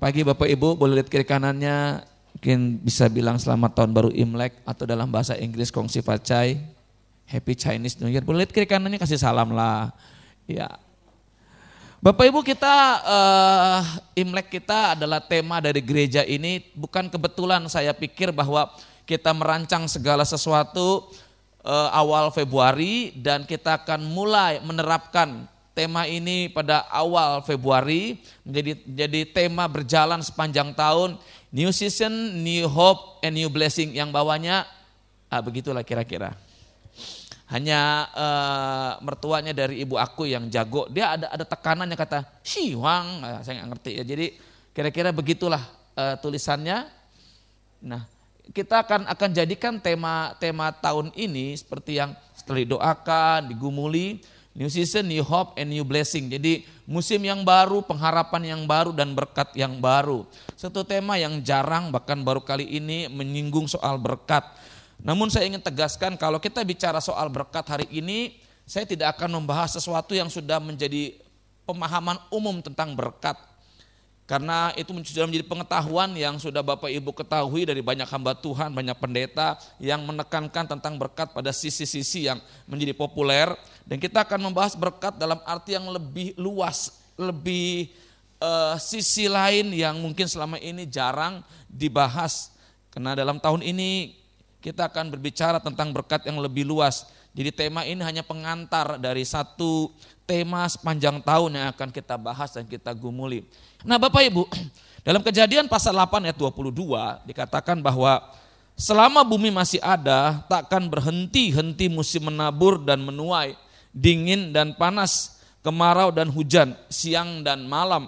pagi Bapak Ibu, boleh lihat kiri kanannya, mungkin bisa bilang selamat tahun baru Imlek atau dalam bahasa Inggris kongsi facai, Happy Chinese New Year. Boleh lihat kiri kanannya kasih salam lah. Ya. Bapak Ibu kita uh, Imlek kita adalah tema dari gereja ini bukan kebetulan saya pikir bahwa kita merancang segala sesuatu uh, awal Februari dan kita akan mulai menerapkan tema ini pada awal Februari menjadi jadi tema berjalan sepanjang tahun new season, new hope and new blessing yang bawahnya ah, begitulah kira-kira. Hanya uh, mertuanya dari ibu aku yang jago, dia ada ada tekanannya kata Shiwang, nah, saya nggak ngerti ya. Jadi kira-kira begitulah uh, tulisannya. Nah, kita akan akan jadikan tema tema tahun ini seperti yang setelah didoakan, digumuli, New season, new hope, and new blessing. Jadi musim yang baru, pengharapan yang baru, dan berkat yang baru. Satu tema yang jarang, bahkan baru kali ini menyinggung soal berkat. Namun saya ingin tegaskan kalau kita bicara soal berkat hari ini, saya tidak akan membahas sesuatu yang sudah menjadi pemahaman umum tentang berkat. Karena itu sudah menjadi pengetahuan yang sudah Bapak Ibu ketahui dari banyak hamba Tuhan, banyak pendeta yang menekankan tentang berkat pada sisi-sisi yang menjadi populer. Dan kita akan membahas berkat dalam arti yang lebih luas, lebih uh, sisi lain yang mungkin selama ini jarang dibahas. Karena dalam tahun ini kita akan berbicara tentang berkat yang lebih luas. Jadi tema ini hanya pengantar dari satu tema sepanjang tahun yang akan kita bahas dan kita gumuli. Nah Bapak Ibu, dalam kejadian pasal 8 ayat 22 dikatakan bahwa selama bumi masih ada takkan berhenti-henti musim menabur dan menuai, dingin dan panas, kemarau dan hujan, siang dan malam.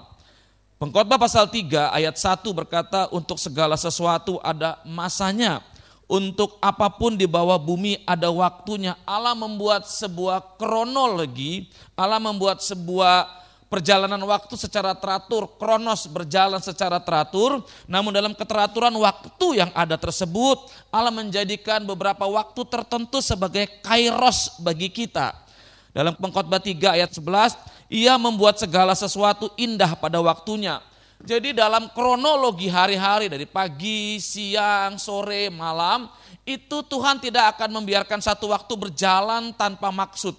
Pengkhotbah pasal 3 ayat 1 berkata untuk segala sesuatu ada masanya. Untuk apa pun di bawah bumi ada waktunya. Allah membuat sebuah kronologi, Allah membuat sebuah perjalanan waktu secara teratur, kronos berjalan secara teratur, namun dalam keteraturan waktu yang ada tersebut, Allah menjadikan beberapa waktu tertentu sebagai kairos bagi kita. Dalam pengkhotbah 3 ayat 11, ia membuat segala sesuatu indah pada waktunya. Jadi dalam kronologi hari-hari dari pagi, siang, sore, malam, itu Tuhan tidak akan membiarkan satu waktu berjalan tanpa maksud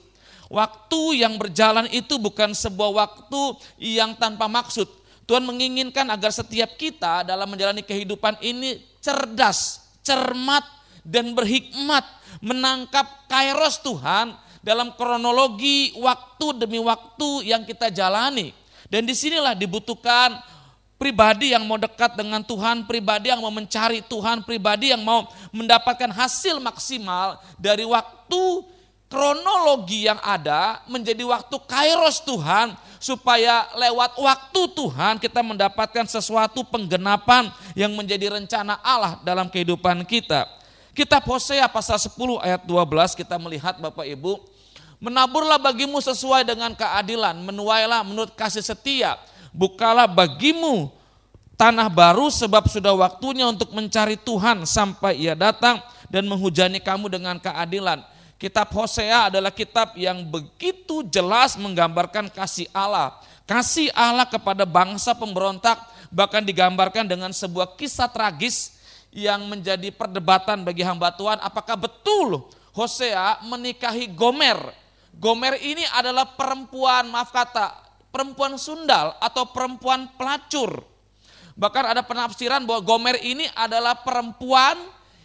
Waktu yang berjalan itu bukan sebuah waktu yang tanpa maksud. Tuhan menginginkan agar setiap kita dalam menjalani kehidupan ini cerdas, cermat, dan berhikmat menangkap kairos Tuhan dalam kronologi waktu demi waktu yang kita jalani. Dan di sinilah dibutuhkan pribadi yang mau dekat dengan Tuhan, pribadi yang mau mencari Tuhan, pribadi yang mau mendapatkan hasil maksimal dari waktu kronologi yang ada menjadi waktu kairos Tuhan supaya lewat waktu Tuhan kita mendapatkan sesuatu penggenapan yang menjadi rencana Allah dalam kehidupan kita. Kitab Hosea pasal 10 ayat 12 kita melihat Bapak Ibu, menaburlah bagimu sesuai dengan keadilan, menuailah menurut kasih setia, bukalah bagimu tanah baru sebab sudah waktunya untuk mencari Tuhan sampai ia datang dan menghujani kamu dengan keadilan Kitab Hosea adalah kitab yang begitu jelas menggambarkan kasih Allah. Kasih Allah kepada bangsa pemberontak bahkan digambarkan dengan sebuah kisah tragis yang menjadi perdebatan bagi hamba Tuhan. Apakah betul Hosea menikahi Gomer? Gomer ini adalah perempuan, maaf kata, perempuan sundal atau perempuan pelacur. Bahkan ada penafsiran bahwa Gomer ini adalah perempuan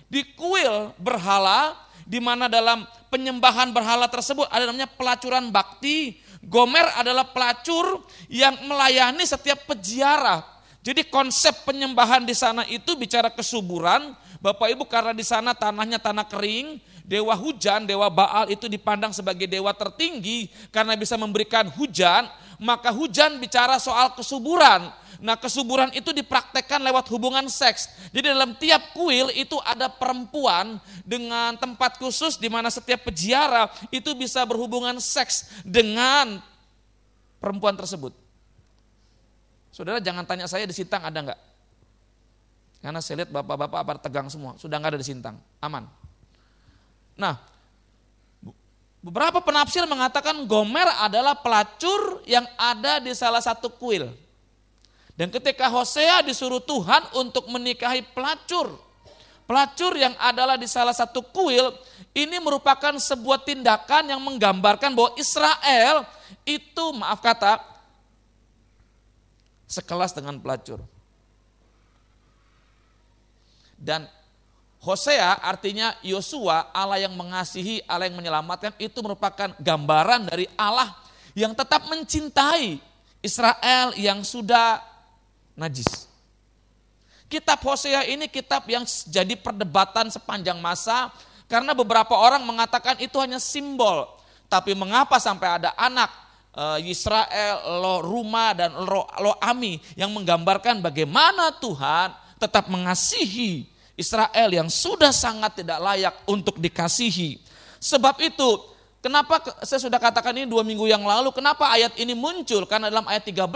di kuil berhala di mana dalam penyembahan berhala tersebut ada namanya pelacuran bakti. Gomer adalah pelacur yang melayani setiap peziarah. Jadi konsep penyembahan di sana itu bicara kesuburan. Bapak Ibu karena di sana tanahnya tanah kering, dewa hujan, dewa Baal itu dipandang sebagai dewa tertinggi karena bisa memberikan hujan, maka hujan bicara soal kesuburan. Nah kesuburan itu dipraktekkan lewat hubungan seks. Jadi dalam tiap kuil itu ada perempuan dengan tempat khusus di mana setiap peziarah itu bisa berhubungan seks dengan perempuan tersebut. Saudara jangan tanya saya di Sintang ada enggak? Karena saya lihat bapak-bapak apa tegang semua, sudah enggak ada di Sintang, aman. Nah, beberapa penafsir mengatakan Gomer adalah pelacur yang ada di salah satu kuil. Dan ketika Hosea disuruh Tuhan untuk menikahi pelacur, pelacur yang adalah di salah satu kuil, ini merupakan sebuah tindakan yang menggambarkan bahwa Israel itu maaf kata sekelas dengan pelacur. Dan Hosea artinya Yosua, Allah yang mengasihi, Allah yang menyelamatkan, itu merupakan gambaran dari Allah yang tetap mencintai Israel yang sudah najis. Kitab Hosea ini kitab yang jadi perdebatan sepanjang masa karena beberapa orang mengatakan itu hanya simbol. Tapi mengapa sampai ada anak eh, Israel, lo Ruma dan lo, lo Ami yang menggambarkan bagaimana Tuhan tetap mengasihi Israel yang sudah sangat tidak layak untuk dikasihi. Sebab itu Kenapa saya sudah katakan ini dua minggu yang lalu, kenapa ayat ini muncul? Karena dalam ayat 13,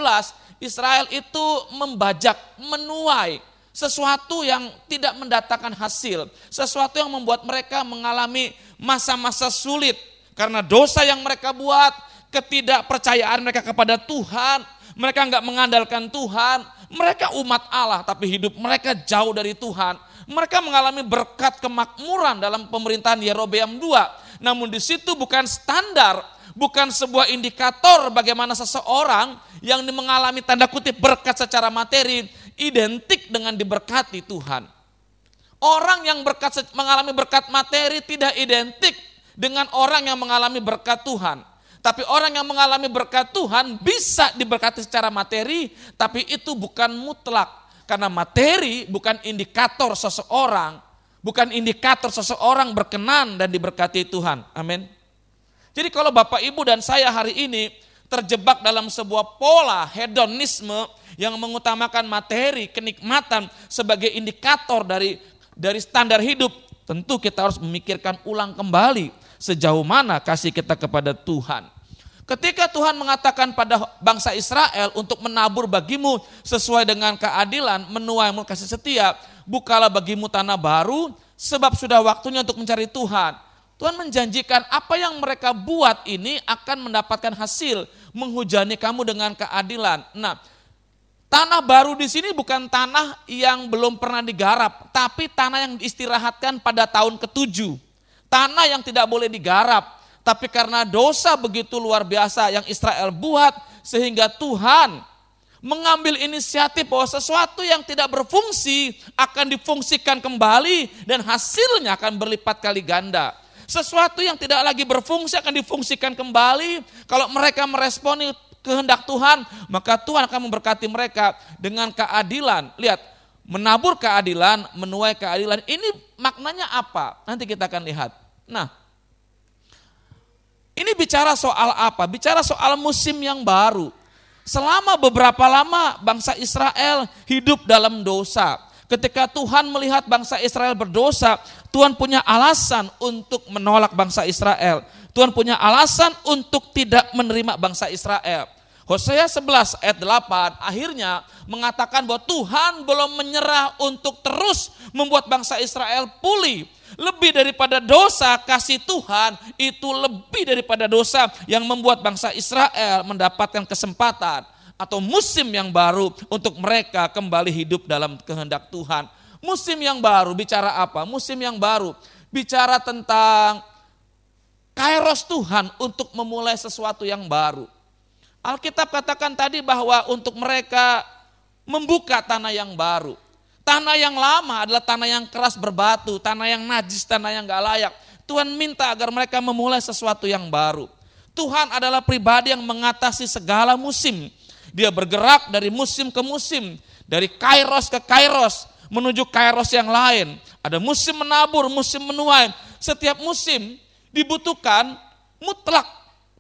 Israel itu membajak, menuai sesuatu yang tidak mendatangkan hasil. Sesuatu yang membuat mereka mengalami masa-masa sulit. Karena dosa yang mereka buat, ketidakpercayaan mereka kepada Tuhan, mereka nggak mengandalkan Tuhan, mereka umat Allah tapi hidup mereka jauh dari Tuhan. Mereka mengalami berkat kemakmuran dalam pemerintahan Yerobeam II namun di situ bukan standar, bukan sebuah indikator bagaimana seseorang yang mengalami tanda kutip berkat secara materi identik dengan diberkati Tuhan. Orang yang berkat mengalami berkat materi tidak identik dengan orang yang mengalami berkat Tuhan. Tapi orang yang mengalami berkat Tuhan bisa diberkati secara materi, tapi itu bukan mutlak. Karena materi bukan indikator seseorang, bukan indikator seseorang berkenan dan diberkati Tuhan. Amin. Jadi kalau Bapak Ibu dan saya hari ini terjebak dalam sebuah pola hedonisme yang mengutamakan materi, kenikmatan sebagai indikator dari dari standar hidup, tentu kita harus memikirkan ulang kembali sejauh mana kasih kita kepada Tuhan. Ketika Tuhan mengatakan pada bangsa Israel untuk menabur bagimu sesuai dengan keadilan, menuai kasih setia, bukalah bagimu tanah baru, sebab sudah waktunya untuk mencari Tuhan. Tuhan menjanjikan apa yang mereka buat ini akan mendapatkan hasil, menghujani kamu dengan keadilan. Nah, tanah baru di sini bukan tanah yang belum pernah digarap, tapi tanah yang diistirahatkan pada tahun ketujuh. Tanah yang tidak boleh digarap, tapi karena dosa begitu luar biasa yang Israel buat, sehingga Tuhan mengambil inisiatif bahwa sesuatu yang tidak berfungsi akan difungsikan kembali dan hasilnya akan berlipat kali ganda. Sesuatu yang tidak lagi berfungsi akan difungsikan kembali. Kalau mereka meresponi kehendak Tuhan, maka Tuhan akan memberkati mereka dengan keadilan. Lihat, menabur keadilan, menuai keadilan. Ini maknanya apa? Nanti kita akan lihat. Nah, ini bicara soal apa? Bicara soal musim yang baru. Selama beberapa lama bangsa Israel hidup dalam dosa. Ketika Tuhan melihat bangsa Israel berdosa, Tuhan punya alasan untuk menolak bangsa Israel. Tuhan punya alasan untuk tidak menerima bangsa Israel. Hosea 11 ayat 8 akhirnya mengatakan bahwa Tuhan belum menyerah untuk terus membuat bangsa Israel pulih. Lebih daripada dosa, kasih Tuhan itu lebih daripada dosa yang membuat bangsa Israel mendapatkan kesempatan atau musim yang baru untuk mereka kembali hidup dalam kehendak Tuhan. Musim yang baru bicara apa? Musim yang baru bicara tentang kairos Tuhan untuk memulai sesuatu yang baru. Alkitab katakan tadi bahwa untuk mereka membuka tanah yang baru. Tanah yang lama adalah tanah yang keras berbatu, tanah yang najis, tanah yang gak layak. Tuhan minta agar mereka memulai sesuatu yang baru. Tuhan adalah pribadi yang mengatasi segala musim. Dia bergerak dari musim ke musim, dari kairos ke kairos, menuju kairos yang lain. Ada musim menabur, musim menuai. Setiap musim dibutuhkan mutlak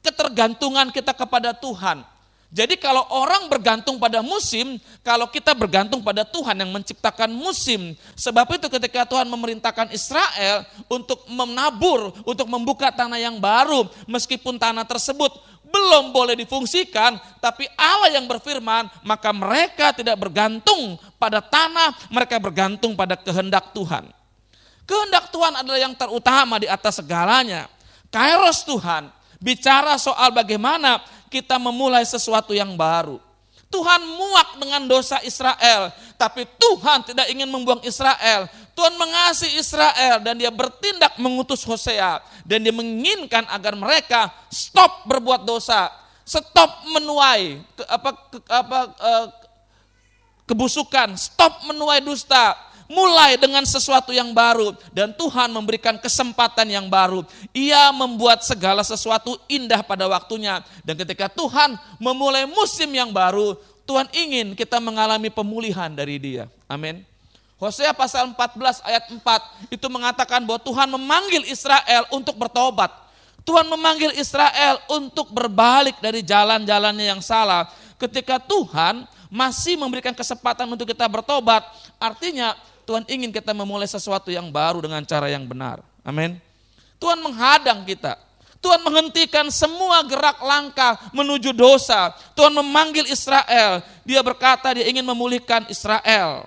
ketergantungan kita kepada Tuhan. Jadi kalau orang bergantung pada musim, kalau kita bergantung pada Tuhan yang menciptakan musim. Sebab itu ketika Tuhan memerintahkan Israel untuk menabur, untuk membuka tanah yang baru, meskipun tanah tersebut belum boleh difungsikan, tapi Allah yang berfirman, maka mereka tidak bergantung pada tanah, mereka bergantung pada kehendak Tuhan. Kehendak Tuhan adalah yang terutama di atas segalanya. Kairos Tuhan, bicara soal bagaimana kita memulai sesuatu yang baru. Tuhan muak dengan dosa Israel, tapi Tuhan tidak ingin membuang Israel. Tuhan mengasihi Israel dan dia bertindak mengutus Hosea dan dia menginginkan agar mereka stop berbuat dosa, stop menuai ke, apa, ke, apa, uh, kebusukan, stop menuai dusta, mulai dengan sesuatu yang baru dan Tuhan memberikan kesempatan yang baru. Ia membuat segala sesuatu indah pada waktunya dan ketika Tuhan memulai musim yang baru, Tuhan ingin kita mengalami pemulihan dari Dia. Amin. Hosea pasal 14 ayat 4 itu mengatakan bahwa Tuhan memanggil Israel untuk bertobat. Tuhan memanggil Israel untuk berbalik dari jalan-jalannya yang salah. Ketika Tuhan masih memberikan kesempatan untuk kita bertobat, artinya Tuhan ingin kita memulai sesuatu yang baru dengan cara yang benar. Amin. Tuhan menghadang kita. Tuhan menghentikan semua gerak langkah menuju dosa. Tuhan memanggil Israel. Dia berkata dia ingin memulihkan Israel.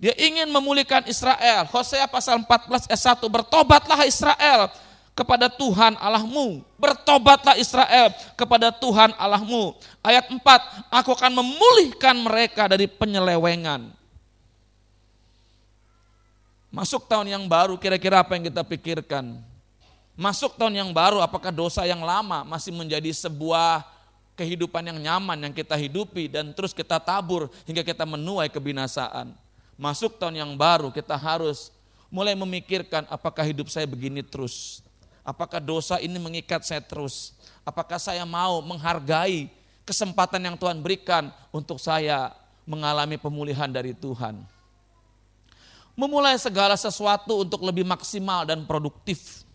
Dia ingin memulihkan Israel. Hosea pasal 14 ayat 1. Bertobatlah Israel kepada Tuhan Allahmu. Bertobatlah Israel kepada Tuhan Allahmu. Ayat 4. Aku akan memulihkan mereka dari penyelewengan. Masuk tahun yang baru, kira-kira apa yang kita pikirkan? Masuk tahun yang baru, apakah dosa yang lama masih menjadi sebuah kehidupan yang nyaman yang kita hidupi dan terus kita tabur hingga kita menuai kebinasaan. Masuk tahun yang baru, kita harus mulai memikirkan apakah hidup saya begini terus. Apakah dosa ini mengikat saya terus? Apakah saya mau menghargai kesempatan yang Tuhan berikan untuk saya mengalami pemulihan dari Tuhan? Memulai segala sesuatu untuk lebih maksimal dan produktif.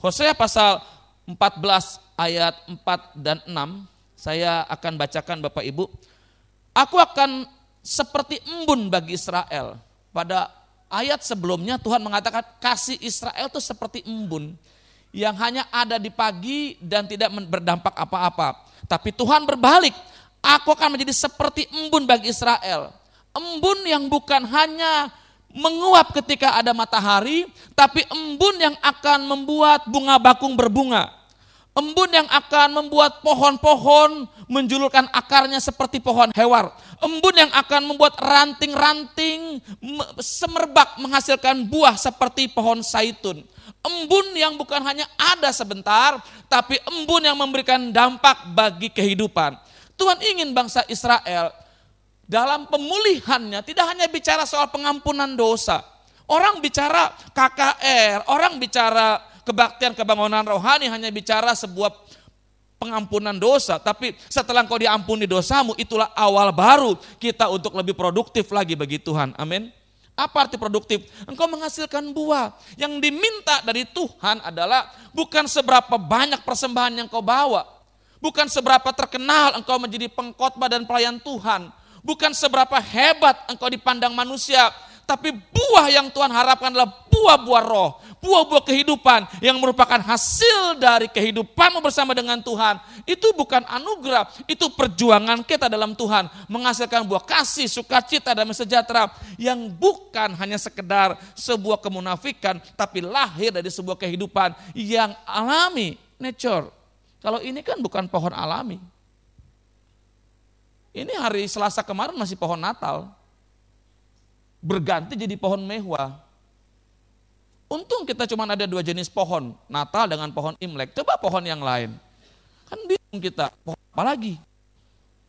Hosea pasal 14 ayat 4 dan 6, saya akan bacakan Bapak Ibu. Aku akan seperti embun bagi Israel. Pada ayat sebelumnya Tuhan mengatakan kasih Israel itu seperti embun yang hanya ada di pagi dan tidak berdampak apa-apa. Tapi Tuhan berbalik, aku akan menjadi seperti embun bagi Israel. Embun yang bukan hanya menguap ketika ada matahari, tapi embun yang akan membuat bunga bakung berbunga. Embun yang akan membuat pohon-pohon menjulurkan akarnya seperti pohon hewar. Embun yang akan membuat ranting-ranting semerbak menghasilkan buah seperti pohon saitun. Embun yang bukan hanya ada sebentar, tapi embun yang memberikan dampak bagi kehidupan. Tuhan ingin bangsa Israel dalam pemulihannya tidak hanya bicara soal pengampunan dosa. Orang bicara KKR, orang bicara kebaktian kebangunan rohani hanya bicara sebuah pengampunan dosa. Tapi setelah engkau diampuni dosamu, itulah awal baru kita untuk lebih produktif lagi bagi Tuhan. Amin. Apa arti produktif? Engkau menghasilkan buah. Yang diminta dari Tuhan adalah bukan seberapa banyak persembahan yang kau bawa. Bukan seberapa terkenal engkau menjadi pengkhotbah dan pelayan Tuhan Bukan seberapa hebat engkau dipandang manusia, tapi buah yang Tuhan harapkan adalah buah-buah roh, buah-buah kehidupan yang merupakan hasil dari kehidupanmu bersama dengan Tuhan. Itu bukan anugerah, itu perjuangan kita dalam Tuhan, menghasilkan buah kasih, sukacita, dan sejahtera yang bukan hanya sekedar sebuah kemunafikan, tapi lahir dari sebuah kehidupan yang alami, nature. Kalau ini kan bukan pohon alami, ini hari Selasa kemarin masih pohon Natal. Berganti jadi pohon mewah. Untung kita cuma ada dua jenis pohon, Natal dengan pohon Imlek. Coba pohon yang lain. Kan bingung kita, pohon apa lagi?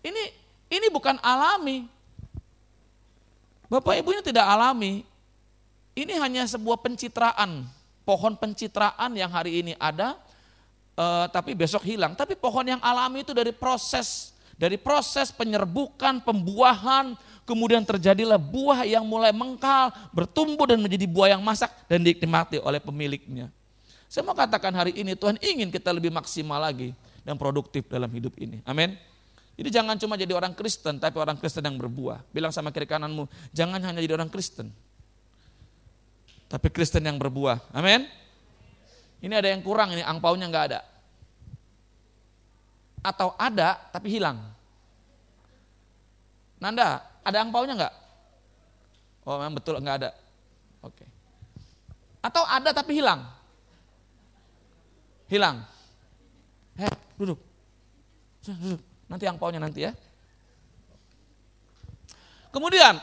Ini ini bukan alami. Bapak Ibu ini tidak alami. Ini hanya sebuah pencitraan, pohon pencitraan yang hari ini ada, uh, tapi besok hilang. Tapi pohon yang alami itu dari proses dari proses penyerbukan, pembuahan, kemudian terjadilah buah yang mulai mengkal, bertumbuh dan menjadi buah yang masak dan dinikmati oleh pemiliknya. Saya mau katakan hari ini Tuhan ingin kita lebih maksimal lagi dan produktif dalam hidup ini. Amin. Jadi jangan cuma jadi orang Kristen, tapi orang Kristen yang berbuah. Bilang sama kiri kananmu, jangan hanya jadi orang Kristen. Tapi Kristen yang berbuah. Amin. Ini ada yang kurang, ini angpaunya nggak ada atau ada tapi hilang? Nanda, ada angpaunya enggak? Oh memang betul enggak ada. Oke. Atau ada tapi hilang? Hilang. Heh, duduk. Duduk. Nanti angpaunya nanti ya. Kemudian,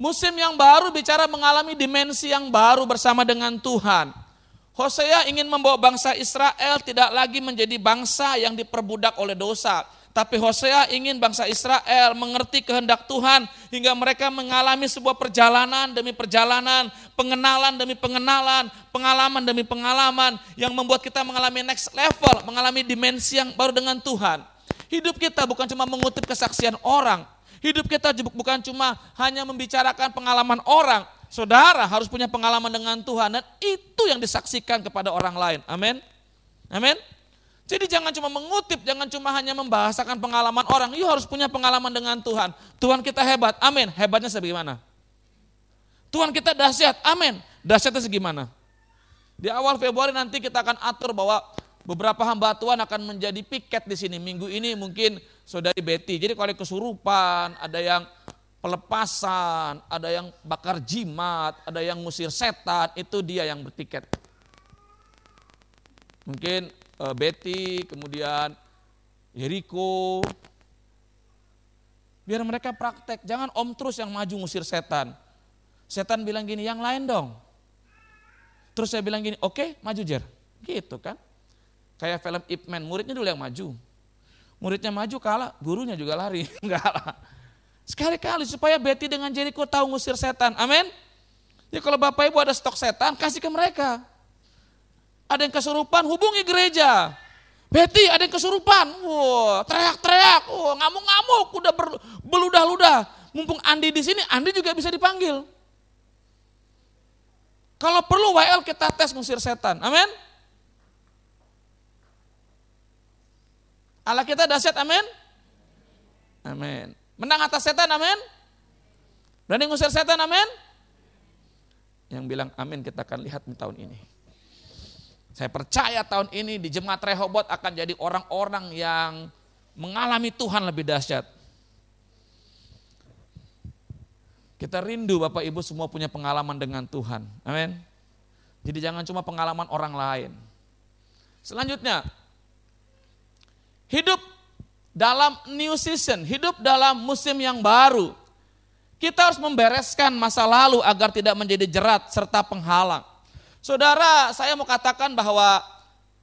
musim yang baru bicara mengalami dimensi yang baru bersama dengan Tuhan. Hosea ingin membawa bangsa Israel tidak lagi menjadi bangsa yang diperbudak oleh dosa. Tapi Hosea ingin bangsa Israel mengerti kehendak Tuhan hingga mereka mengalami sebuah perjalanan demi perjalanan, pengenalan demi pengenalan, pengalaman demi pengalaman yang membuat kita mengalami next level, mengalami dimensi yang baru dengan Tuhan. Hidup kita bukan cuma mengutip kesaksian orang, hidup kita bukan cuma hanya membicarakan pengalaman orang, Saudara harus punya pengalaman dengan Tuhan dan itu yang disaksikan kepada orang lain. Amin. Amin. Jadi jangan cuma mengutip, jangan cuma hanya membahasakan pengalaman orang. You harus punya pengalaman dengan Tuhan. Tuhan kita hebat. Amin. Hebatnya sebagaimana? Tuhan kita dahsyat. Amin. Dahsyatnya segimana? Di awal Februari nanti kita akan atur bahwa beberapa hamba Tuhan akan menjadi piket di sini. Minggu ini mungkin saudari Betty. Jadi kalau kesurupan, ada yang pelepasan, ada yang bakar jimat, ada yang musir setan, itu dia yang bertiket. Mungkin uh, Betty, kemudian Yeriko. Biar mereka praktek, jangan om terus yang maju musir setan. Setan bilang gini, yang lain dong. Terus saya bilang gini, oke okay, maju Jer. Gitu kan. Kayak film Ip Man, muridnya dulu yang maju. Muridnya maju kalah, gurunya juga lari. Enggak lah Sekali-kali supaya Betty dengan Jericho tahu ngusir setan. Amin. Ya kalau Bapak Ibu ada stok setan, kasih ke mereka. Ada yang kesurupan, hubungi gereja. Betty ada yang kesurupan, wow, teriak-teriak, wow, ngamuk-ngamuk, udah beludah-ludah. Mumpung Andi di sini, Andi juga bisa dipanggil. Kalau perlu WL kita tes ngusir setan, amin. Allah kita dahsyat, amin. Amin. Menang atas setan, amin. Berani ngusir setan, amin. Yang bilang amin kita akan lihat di tahun ini. Saya percaya tahun ini di Jemaat Rehobot akan jadi orang-orang yang mengalami Tuhan lebih dahsyat. Kita rindu Bapak Ibu semua punya pengalaman dengan Tuhan. Amin. Jadi jangan cuma pengalaman orang lain. Selanjutnya, hidup dalam new season, hidup dalam musim yang baru. Kita harus membereskan masa lalu agar tidak menjadi jerat serta penghalang. Saudara, saya mau katakan bahwa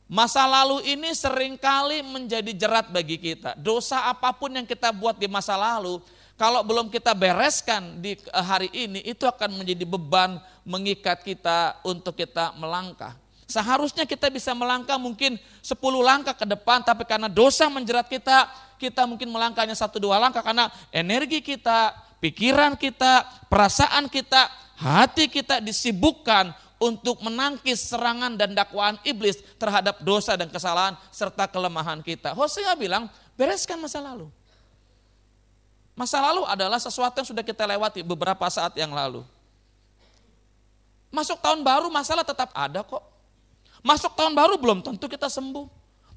masa lalu ini sering kali menjadi jerat bagi kita. Dosa apa pun yang kita buat di masa lalu, kalau belum kita bereskan di hari ini, itu akan menjadi beban mengikat kita untuk kita melangkah. Seharusnya kita bisa melangkah mungkin 10 langkah ke depan, tapi karena dosa menjerat kita, kita mungkin melangkahnya satu dua langkah karena energi kita, pikiran kita, perasaan kita, hati kita disibukkan untuk menangkis serangan dan dakwaan iblis terhadap dosa dan kesalahan serta kelemahan kita. Hosea bilang, bereskan masa lalu. Masa lalu adalah sesuatu yang sudah kita lewati beberapa saat yang lalu. Masuk tahun baru masalah tetap ada kok. Masuk tahun baru belum tentu kita sembuh.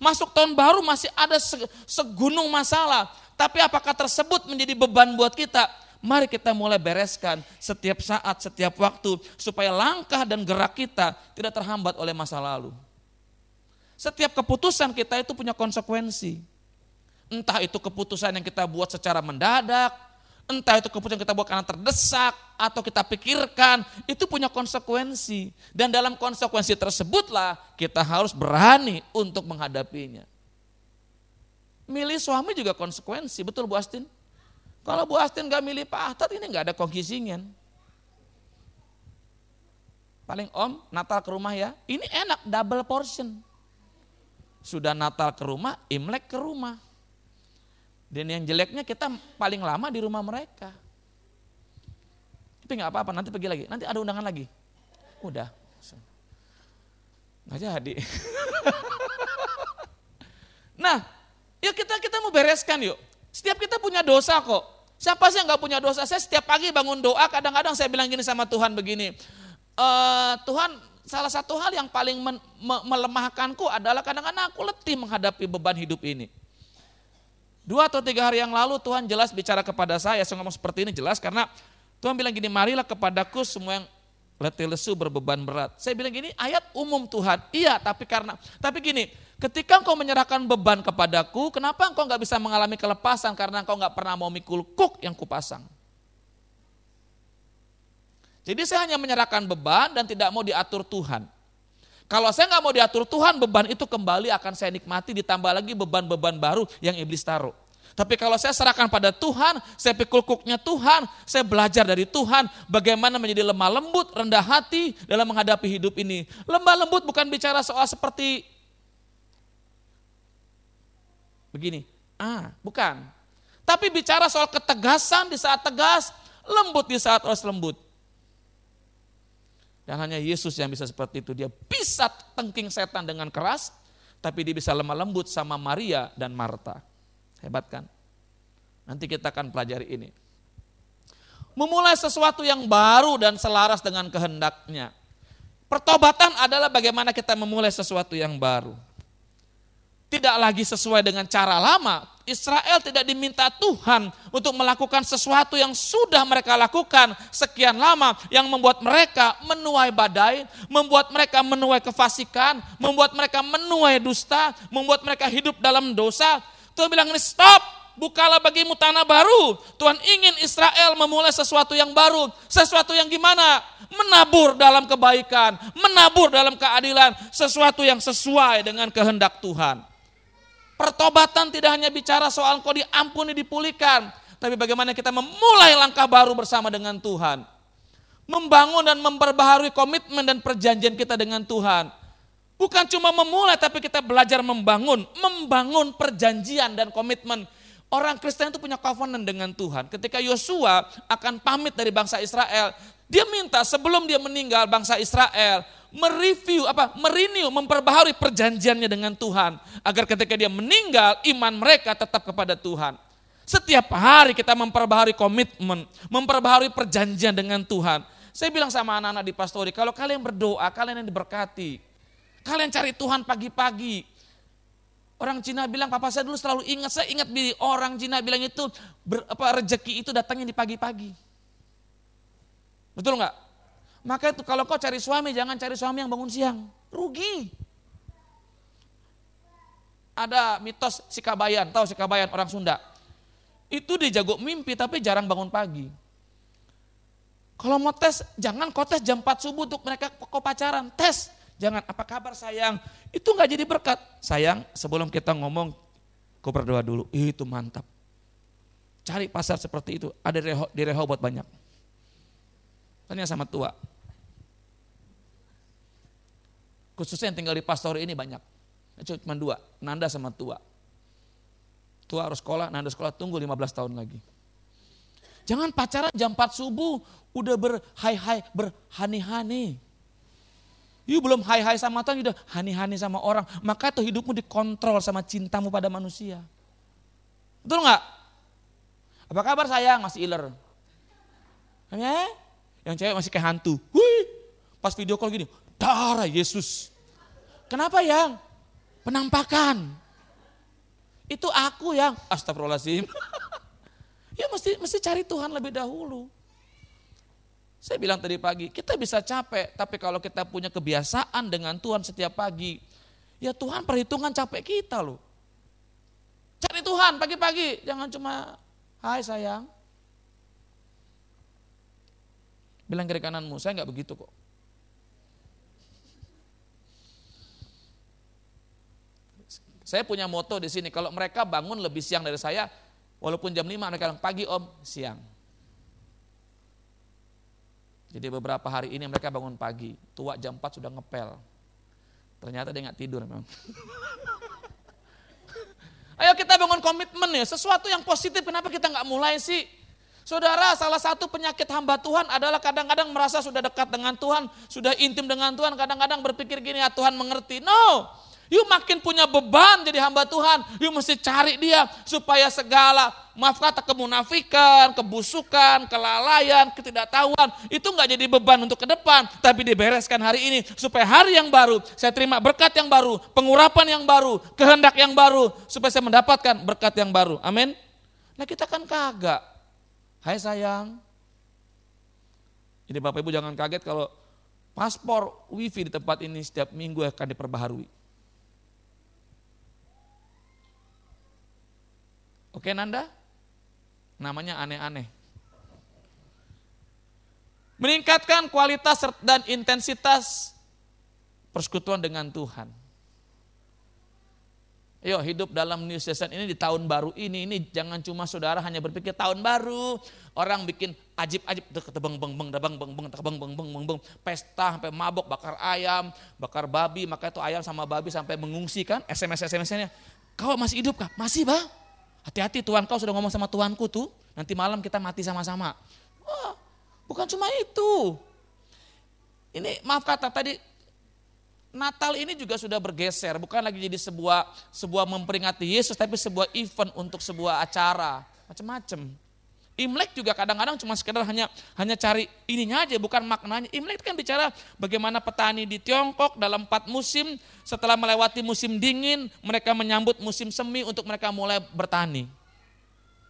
Masuk tahun baru masih ada segunung masalah. Tapi apakah tersebut menjadi beban buat kita? Mari kita mulai bereskan setiap saat, setiap waktu. Supaya langkah dan gerak kita tidak terhambat oleh masa lalu. Setiap keputusan kita itu punya konsekuensi. Entah itu keputusan yang kita buat secara mendadak, entah itu keputusan kita buat karena terdesak atau kita pikirkan, itu punya konsekuensi. Dan dalam konsekuensi tersebutlah kita harus berani untuk menghadapinya. Milih suami juga konsekuensi, betul Bu Astin? Kalau Bu Astin gak milih Pak Ahtad ini gak ada kongkisingen. Paling om, Natal ke rumah ya, ini enak double portion. Sudah Natal ke rumah, Imlek ke rumah dan yang jeleknya kita paling lama di rumah mereka. Tapi nggak apa-apa, nanti pergi lagi. Nanti ada undangan lagi. Udah. Nggak jadi. nah, yuk kita kita mau bereskan yuk. Setiap kita punya dosa kok. Siapa sih yang nggak punya dosa? Saya setiap pagi bangun doa, kadang-kadang saya bilang gini sama Tuhan begini. E, Tuhan, salah satu hal yang paling melemahkanku adalah kadang-kadang aku letih menghadapi beban hidup ini. Dua atau tiga hari yang lalu Tuhan jelas bicara kepada saya, saya ngomong seperti ini jelas karena Tuhan bilang gini, marilah kepadaku semua yang letih lesu berbeban berat. Saya bilang gini, ayat umum Tuhan. Iya, tapi karena, tapi gini, ketika engkau menyerahkan beban kepadaku, kenapa engkau nggak bisa mengalami kelepasan karena engkau nggak pernah mau mikul kuk yang kupasang. Jadi saya hanya menyerahkan beban dan tidak mau diatur Tuhan. Kalau saya nggak mau diatur Tuhan, beban itu kembali akan saya nikmati ditambah lagi beban-beban baru yang iblis taruh. Tapi kalau saya serahkan pada Tuhan, saya pikul kuknya Tuhan, saya belajar dari Tuhan bagaimana menjadi lemah lembut, rendah hati dalam menghadapi hidup ini. Lemah lembut bukan bicara soal seperti begini. Ah, bukan. Tapi bicara soal ketegasan di saat tegas, lembut di saat harus lembut. Dan hanya Yesus yang bisa seperti itu. Dia bisa tengking setan dengan keras, tapi dia bisa lemah lembut sama Maria dan Marta. Hebat kan? Nanti kita akan pelajari ini. Memulai sesuatu yang baru dan selaras dengan kehendaknya. Pertobatan adalah bagaimana kita memulai sesuatu yang baru. Tidak lagi sesuai dengan cara lama. Israel tidak diminta Tuhan untuk melakukan sesuatu yang sudah mereka lakukan sekian lama. Yang membuat mereka menuai badai, membuat mereka menuai kefasikan, membuat mereka menuai dusta, membuat mereka hidup dalam dosa. Tuhan bilang ini stop, bukalah bagimu tanah baru. Tuhan ingin Israel memulai sesuatu yang baru. Sesuatu yang gimana? Menabur dalam kebaikan, menabur dalam keadilan. Sesuatu yang sesuai dengan kehendak Tuhan. Pertobatan tidak hanya bicara soal kau diampuni, dipulihkan. Tapi bagaimana kita memulai langkah baru bersama dengan Tuhan. Membangun dan memperbaharui komitmen dan perjanjian kita dengan Tuhan Bukan cuma memulai tapi kita belajar membangun, membangun perjanjian dan komitmen. Orang Kristen itu punya covenant dengan Tuhan. Ketika Yosua akan pamit dari bangsa Israel, dia minta sebelum dia meninggal bangsa Israel mereview apa merenew memperbaharui perjanjiannya dengan Tuhan agar ketika dia meninggal iman mereka tetap kepada Tuhan. Setiap hari kita memperbaharui komitmen, memperbaharui perjanjian dengan Tuhan. Saya bilang sama anak-anak di pastori, kalau kalian berdoa, kalian yang diberkati. Kalian cari Tuhan pagi-pagi. Orang Cina bilang, papa saya dulu selalu ingat, saya ingat di orang Cina bilang itu, ber, apa, rezeki itu datangnya di pagi-pagi. Betul nggak? Maka itu kalau kau cari suami, jangan cari suami yang bangun siang. Rugi. Ada mitos Sikabayan, tahu Sikabayan orang Sunda. Itu dia jago mimpi tapi jarang bangun pagi. Kalau mau tes, jangan kau tes jam 4 subuh untuk mereka kau pacaran. Tes, Jangan apa kabar sayang, itu nggak jadi berkat. Sayang, sebelum kita ngomong, kau berdoa dulu. Itu mantap. Cari pasar seperti itu, ada di Rehoboth banyak. Tanya sama tua. Khususnya yang tinggal di pastor ini banyak. Cuma dua, Nanda sama tua. Tua harus sekolah, Nanda sekolah tunggu 15 tahun lagi. Jangan pacaran jam 4 subuh, udah berhai-hai, berhani-hani. You belum hai-hai sama Tuhan, udah hani-hani sama orang. Maka itu hidupmu dikontrol sama cintamu pada manusia. Betul nggak? Apa kabar sayang? Masih iler. Ya? Yang cewek masih kayak hantu. Wih, pas video call gini, darah Yesus. Kenapa yang? Penampakan. Itu aku yang, astagfirullahaladzim. ya mesti, mesti cari Tuhan lebih dahulu. Saya bilang tadi pagi, kita bisa capek, tapi kalau kita punya kebiasaan dengan Tuhan setiap pagi, ya Tuhan perhitungan capek kita loh. Cari Tuhan pagi-pagi, jangan cuma, hai sayang. Bilang kiri kananmu, saya nggak begitu kok. Saya punya moto di sini, kalau mereka bangun lebih siang dari saya, walaupun jam 5 mereka bilang pagi om, siang. Jadi beberapa hari ini mereka bangun pagi, tua jam 4 sudah ngepel. Ternyata dia nggak tidur memang. Ayo kita bangun komitmen ya, sesuatu yang positif kenapa kita nggak mulai sih? Saudara, salah satu penyakit hamba Tuhan adalah kadang-kadang merasa sudah dekat dengan Tuhan, sudah intim dengan Tuhan, kadang-kadang berpikir gini, ya Tuhan mengerti. No, Yuk makin punya beban jadi hamba Tuhan. Yuk mesti cari dia supaya segala maaf kata kemunafikan, kebusukan, kelalaian, ketidaktahuan itu nggak jadi beban untuk ke depan, tapi dibereskan hari ini supaya hari yang baru saya terima berkat yang baru, pengurapan yang baru, kehendak yang baru supaya saya mendapatkan berkat yang baru. Amin. Nah kita kan kagak. Hai sayang. Ini Bapak Ibu jangan kaget kalau paspor wifi di tempat ini setiap minggu akan diperbaharui. Oke Nanda? Namanya aneh-aneh. Meningkatkan kualitas dan intensitas persekutuan dengan Tuhan. Ayo hidup dalam new season ini di tahun baru ini. Ini jangan cuma saudara hanya berpikir tahun baru. Orang bikin ajib-ajib. terbang-beng beng, terbang-beng beng, terbang-beng beng beng beng. Pesta sampai mabok, bakar ayam, bakar babi. Maka itu ayam sama babi sampai mengungsi kan. SMS-SMS-nya. Kau masih hidup kah? Masih bang. Hati-hati Tuhan kau sudah ngomong sama Tuanku tuh. Nanti malam kita mati sama-sama. Wah, bukan cuma itu. Ini maaf kata tadi Natal ini juga sudah bergeser, bukan lagi jadi sebuah sebuah memperingati Yesus, tapi sebuah event untuk sebuah acara, macam-macam. Imlek juga kadang-kadang cuma sekedar hanya hanya cari ininya aja, bukan maknanya. Imlek kan bicara bagaimana petani di Tiongkok dalam empat musim, setelah melewati musim dingin, mereka menyambut musim semi untuk mereka mulai bertani.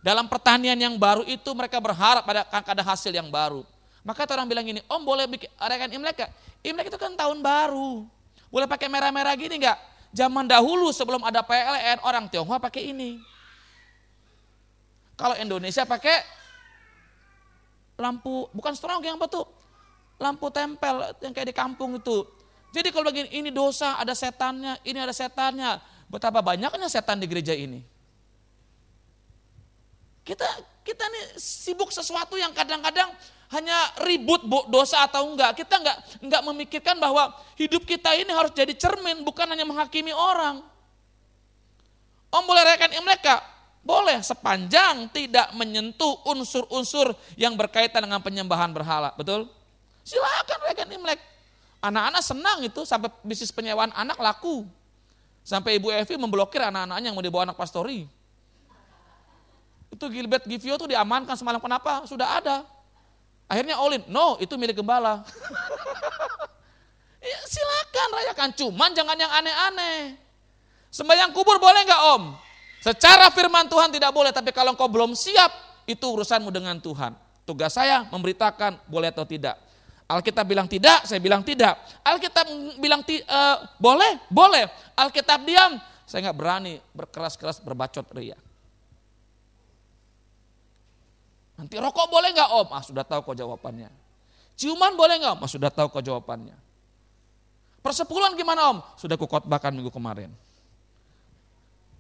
Dalam pertanian yang baru itu mereka berharap pada ada hasil yang baru. Maka orang bilang gini, om boleh bikin rayakan Imlek gak? Imlek itu kan tahun baru. Boleh pakai merah-merah gini enggak? Zaman dahulu sebelum ada PLN orang Tionghoa pakai ini. Kalau Indonesia pakai lampu bukan strong yang betul. Lampu tempel yang kayak di kampung itu. Jadi kalau begini ini dosa, ada setannya, ini ada setannya. Betapa banyaknya setan di gereja ini. Kita kita nih sibuk sesuatu yang kadang-kadang hanya ribut dosa atau enggak. Kita enggak enggak memikirkan bahwa hidup kita ini harus jadi cermin, bukan hanya menghakimi orang. Om boleh rayakan Imlek kak? Boleh, sepanjang tidak menyentuh unsur-unsur yang berkaitan dengan penyembahan berhala. Betul? Silakan rayakan Imlek. Anak-anak senang itu sampai bisnis penyewaan anak laku. Sampai Ibu Evi memblokir anak-anaknya yang mau dibawa anak pastori. Itu Gilbert Givio tuh diamankan semalam. Kenapa? Sudah ada. Akhirnya Olin, no itu milik gembala. ya, silakan rayakan, cuman jangan yang aneh-aneh. Sembayang kubur boleh nggak om? Secara firman Tuhan tidak boleh, tapi kalau engkau belum siap, itu urusanmu dengan Tuhan. Tugas saya memberitakan boleh atau tidak. Alkitab bilang tidak, saya bilang tidak. Alkitab bilang uh, boleh, boleh. Alkitab diam, saya nggak berani berkeras-keras berbacot ria. Nanti rokok boleh nggak om? Ah sudah tahu kok jawabannya. Ciuman boleh nggak om? Ah sudah tahu kok jawabannya. Persepuluhan gimana om? Sudah kukotbahkan minggu kemarin.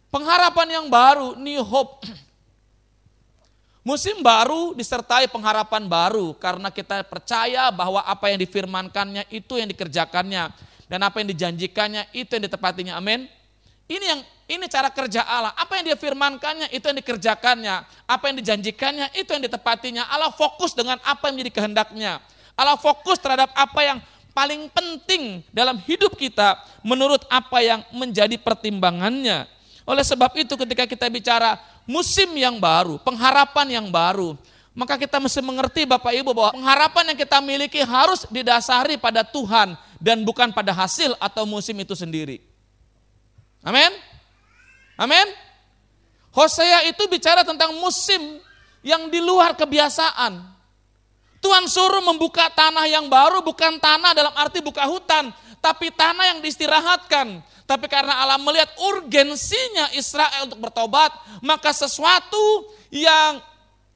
Pengharapan yang baru, new hope. Musim baru disertai pengharapan baru karena kita percaya bahwa apa yang difirmankannya itu yang dikerjakannya dan apa yang dijanjikannya itu yang ditepatinya. Amin. Ini yang ini cara kerja Allah. Apa yang dia firmankannya itu yang dikerjakannya. Apa yang dijanjikannya itu yang ditepatinya. Allah fokus dengan apa yang menjadi kehendaknya. Allah fokus terhadap apa yang paling penting dalam hidup kita menurut apa yang menjadi pertimbangannya. Oleh sebab itu ketika kita bicara musim yang baru, pengharapan yang baru, maka kita mesti mengerti Bapak Ibu bahwa pengharapan yang kita miliki harus didasari pada Tuhan dan bukan pada hasil atau musim itu sendiri. Amin. Amin. Hosea itu bicara tentang musim yang di luar kebiasaan. Tuhan suruh membuka tanah yang baru bukan tanah dalam arti buka hutan, tapi tanah yang diistirahatkan. Tapi karena Allah melihat urgensinya Israel untuk bertobat, maka sesuatu yang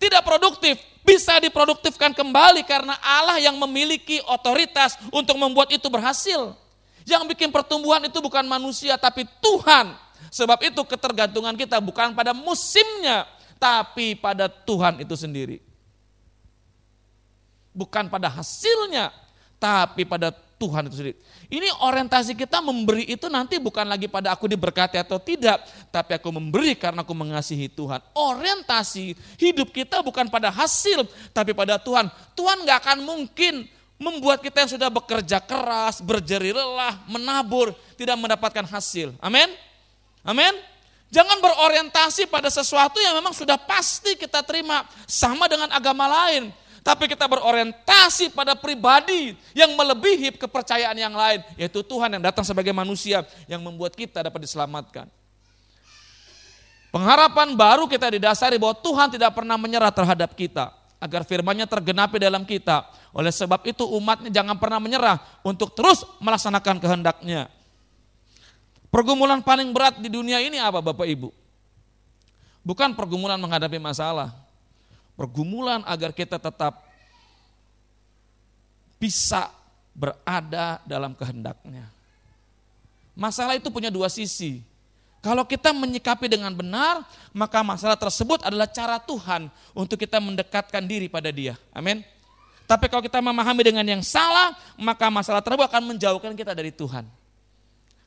tidak produktif bisa diproduktifkan kembali karena Allah yang memiliki otoritas untuk membuat itu berhasil. Yang bikin pertumbuhan itu bukan manusia tapi Tuhan. Sebab itu ketergantungan kita bukan pada musimnya tapi pada Tuhan itu sendiri. Bukan pada hasilnya tapi pada Tuhan itu sendiri. Ini orientasi kita memberi itu nanti bukan lagi pada aku diberkati atau tidak, tapi aku memberi karena aku mengasihi Tuhan. Orientasi hidup kita bukan pada hasil, tapi pada Tuhan. Tuhan gak akan mungkin membuat kita yang sudah bekerja keras, berjeri lelah, menabur, tidak mendapatkan hasil. Amin. Amin. Jangan berorientasi pada sesuatu yang memang sudah pasti kita terima sama dengan agama lain. Tapi kita berorientasi pada pribadi yang melebihi kepercayaan yang lain. Yaitu Tuhan yang datang sebagai manusia yang membuat kita dapat diselamatkan. Pengharapan baru kita didasari bahwa Tuhan tidak pernah menyerah terhadap kita agar firman-Nya tergenapi dalam kita. Oleh sebab itu umatnya jangan pernah menyerah untuk terus melaksanakan kehendaknya. Pergumulan paling berat di dunia ini apa Bapak Ibu? Bukan pergumulan menghadapi masalah. Pergumulan agar kita tetap bisa berada dalam kehendaknya. Masalah itu punya dua sisi. Kalau kita menyikapi dengan benar, maka masalah tersebut adalah cara Tuhan untuk kita mendekatkan diri pada Dia. Amin. Tapi kalau kita memahami dengan yang salah, maka masalah tersebut akan menjauhkan kita dari Tuhan.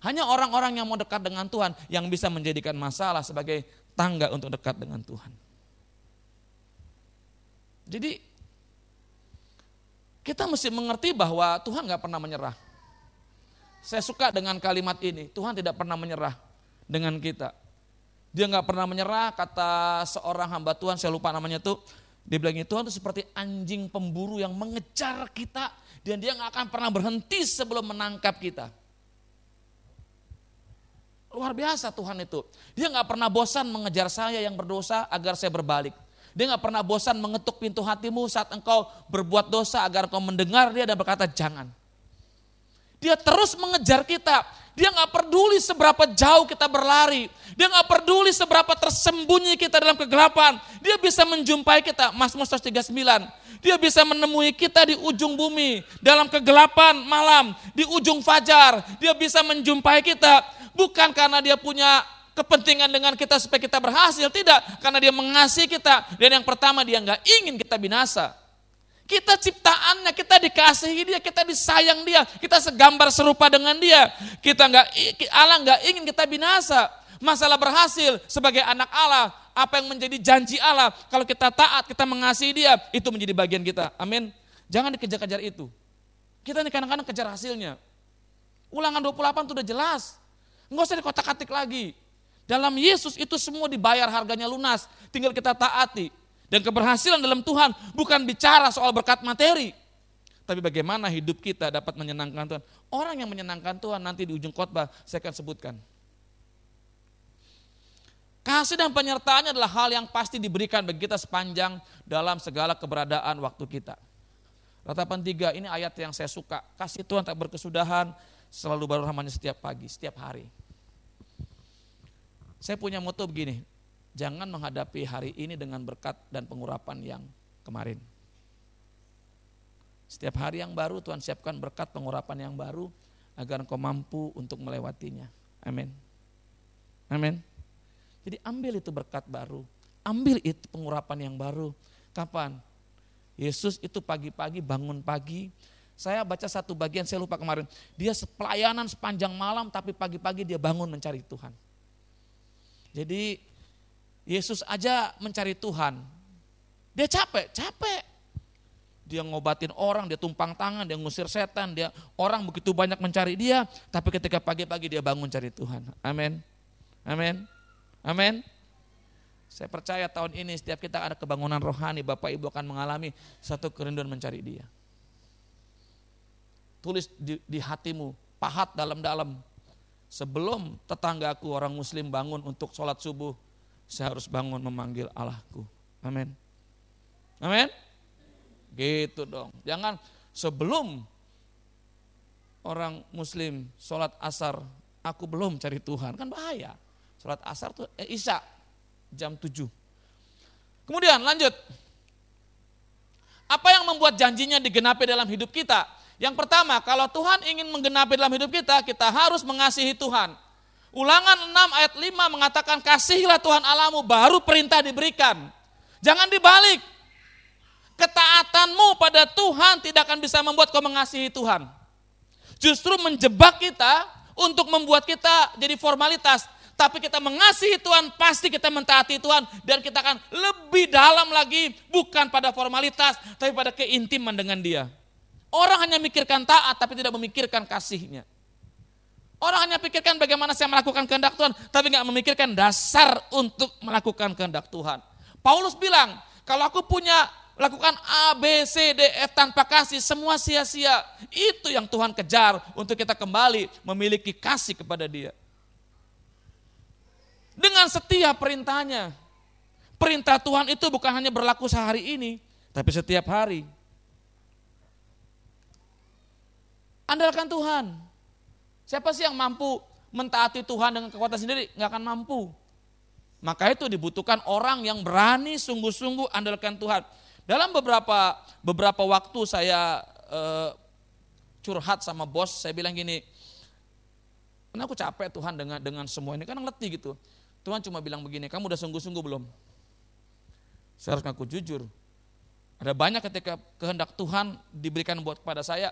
Hanya orang-orang yang mau dekat dengan Tuhan yang bisa menjadikan masalah sebagai tangga untuk dekat dengan Tuhan. Jadi kita mesti mengerti bahwa Tuhan nggak pernah menyerah. Saya suka dengan kalimat ini, Tuhan tidak pernah menyerah dengan kita. Dia nggak pernah menyerah, kata seorang hamba Tuhan, saya lupa namanya tuh, dia bilang Tuhan itu seperti anjing pemburu yang mengejar kita dan dia nggak akan pernah berhenti sebelum menangkap kita. Luar biasa Tuhan itu. Dia nggak pernah bosan mengejar saya yang berdosa agar saya berbalik. Dia nggak pernah bosan mengetuk pintu hatimu saat engkau berbuat dosa agar engkau mendengar dia dan berkata jangan. Dia terus mengejar kita. Dia nggak peduli seberapa jauh kita berlari. Dia nggak peduli seberapa tersembunyi kita dalam kegelapan. Dia bisa menjumpai kita. Mazmur 139. Dia bisa menemui kita di ujung bumi. Dalam kegelapan malam. Di ujung fajar. Dia bisa menjumpai kita. Bukan karena dia punya kepentingan dengan kita supaya kita berhasil. Tidak, karena dia mengasihi kita. Dan yang pertama dia nggak ingin kita binasa. Kita ciptaannya, kita dikasihi dia, kita disayang dia, kita segambar serupa dengan dia. Kita nggak Allah nggak ingin kita binasa. Masalah berhasil sebagai anak Allah, apa yang menjadi janji Allah, kalau kita taat, kita mengasihi dia, itu menjadi bagian kita. Amin. Jangan dikejar-kejar itu. Kita nih kadang-kadang kejar hasilnya. Ulangan 28 itu udah jelas. Nggak usah dikotak-katik lagi. Dalam Yesus itu semua dibayar harganya lunas. Tinggal kita taati. Dan keberhasilan dalam Tuhan bukan bicara soal berkat materi. Tapi bagaimana hidup kita dapat menyenangkan Tuhan. Orang yang menyenangkan Tuhan nanti di ujung khotbah saya akan sebutkan. Kasih dan penyertaannya adalah hal yang pasti diberikan bagi kita sepanjang dalam segala keberadaan waktu kita. Ratapan tiga ini ayat yang saya suka. Kasih Tuhan tak berkesudahan, selalu baru rahmannya setiap pagi, setiap hari. Saya punya moto begini, jangan menghadapi hari ini dengan berkat dan pengurapan yang kemarin. Setiap hari yang baru Tuhan siapkan berkat pengurapan yang baru agar engkau mampu untuk melewatinya. Amin. Amin. Jadi ambil itu berkat baru, ambil itu pengurapan yang baru. Kapan? Yesus itu pagi-pagi bangun pagi, saya baca satu bagian, saya lupa kemarin. Dia pelayanan sepanjang malam, tapi pagi-pagi dia bangun mencari Tuhan. Jadi Yesus aja mencari Tuhan. Dia capek, capek. Dia ngobatin orang, dia tumpang tangan, dia ngusir setan, dia orang begitu banyak mencari dia, tapi ketika pagi-pagi dia bangun cari Tuhan. Amin. Amin. Amin. Saya percaya tahun ini setiap kita ada kebangunan rohani, Bapak Ibu akan mengalami satu kerinduan mencari dia. Tulis di, di hatimu, pahat dalam-dalam, Sebelum tetanggaku orang muslim bangun untuk sholat subuh, saya harus bangun memanggil Allahku. Amin. Amin. Gitu dong. Jangan sebelum orang muslim sholat asar, aku belum cari Tuhan. Kan bahaya. Sholat asar tuh eh, isya jam 7. Kemudian lanjut. Apa yang membuat janjinya digenapi dalam hidup kita? Yang pertama, kalau Tuhan ingin menggenapi dalam hidup kita, kita harus mengasihi Tuhan. Ulangan 6 ayat 5 mengatakan kasihilah Tuhan Allahmu baru perintah diberikan. Jangan dibalik. Ketaatanmu pada Tuhan tidak akan bisa membuat kau mengasihi Tuhan. Justru menjebak kita untuk membuat kita jadi formalitas. Tapi kita mengasihi Tuhan, pasti kita mentaati Tuhan. Dan kita akan lebih dalam lagi, bukan pada formalitas, tapi pada keintiman dengan dia. Orang hanya mikirkan taat tapi tidak memikirkan kasihnya. Orang hanya pikirkan bagaimana saya melakukan kehendak Tuhan, tapi nggak memikirkan dasar untuk melakukan kehendak Tuhan. Paulus bilang, kalau aku punya lakukan A, B, C, D, F tanpa kasih, semua sia-sia. Itu yang Tuhan kejar untuk kita kembali memiliki kasih kepada dia. Dengan setiap perintahnya. Perintah Tuhan itu bukan hanya berlaku sehari ini, tapi setiap hari. Andalkan Tuhan. Siapa sih yang mampu mentaati Tuhan dengan kekuatan sendiri? Nggak akan mampu. Maka itu dibutuhkan orang yang berani sungguh-sungguh andalkan Tuhan. Dalam beberapa beberapa waktu saya eh, curhat sama bos, saya bilang gini, karena aku capek Tuhan dengan dengan semua ini, kan letih gitu. Tuhan cuma bilang begini, kamu udah sungguh-sungguh belum? Saya harus ngaku jujur. Ada banyak ketika kehendak Tuhan diberikan buat kepada saya,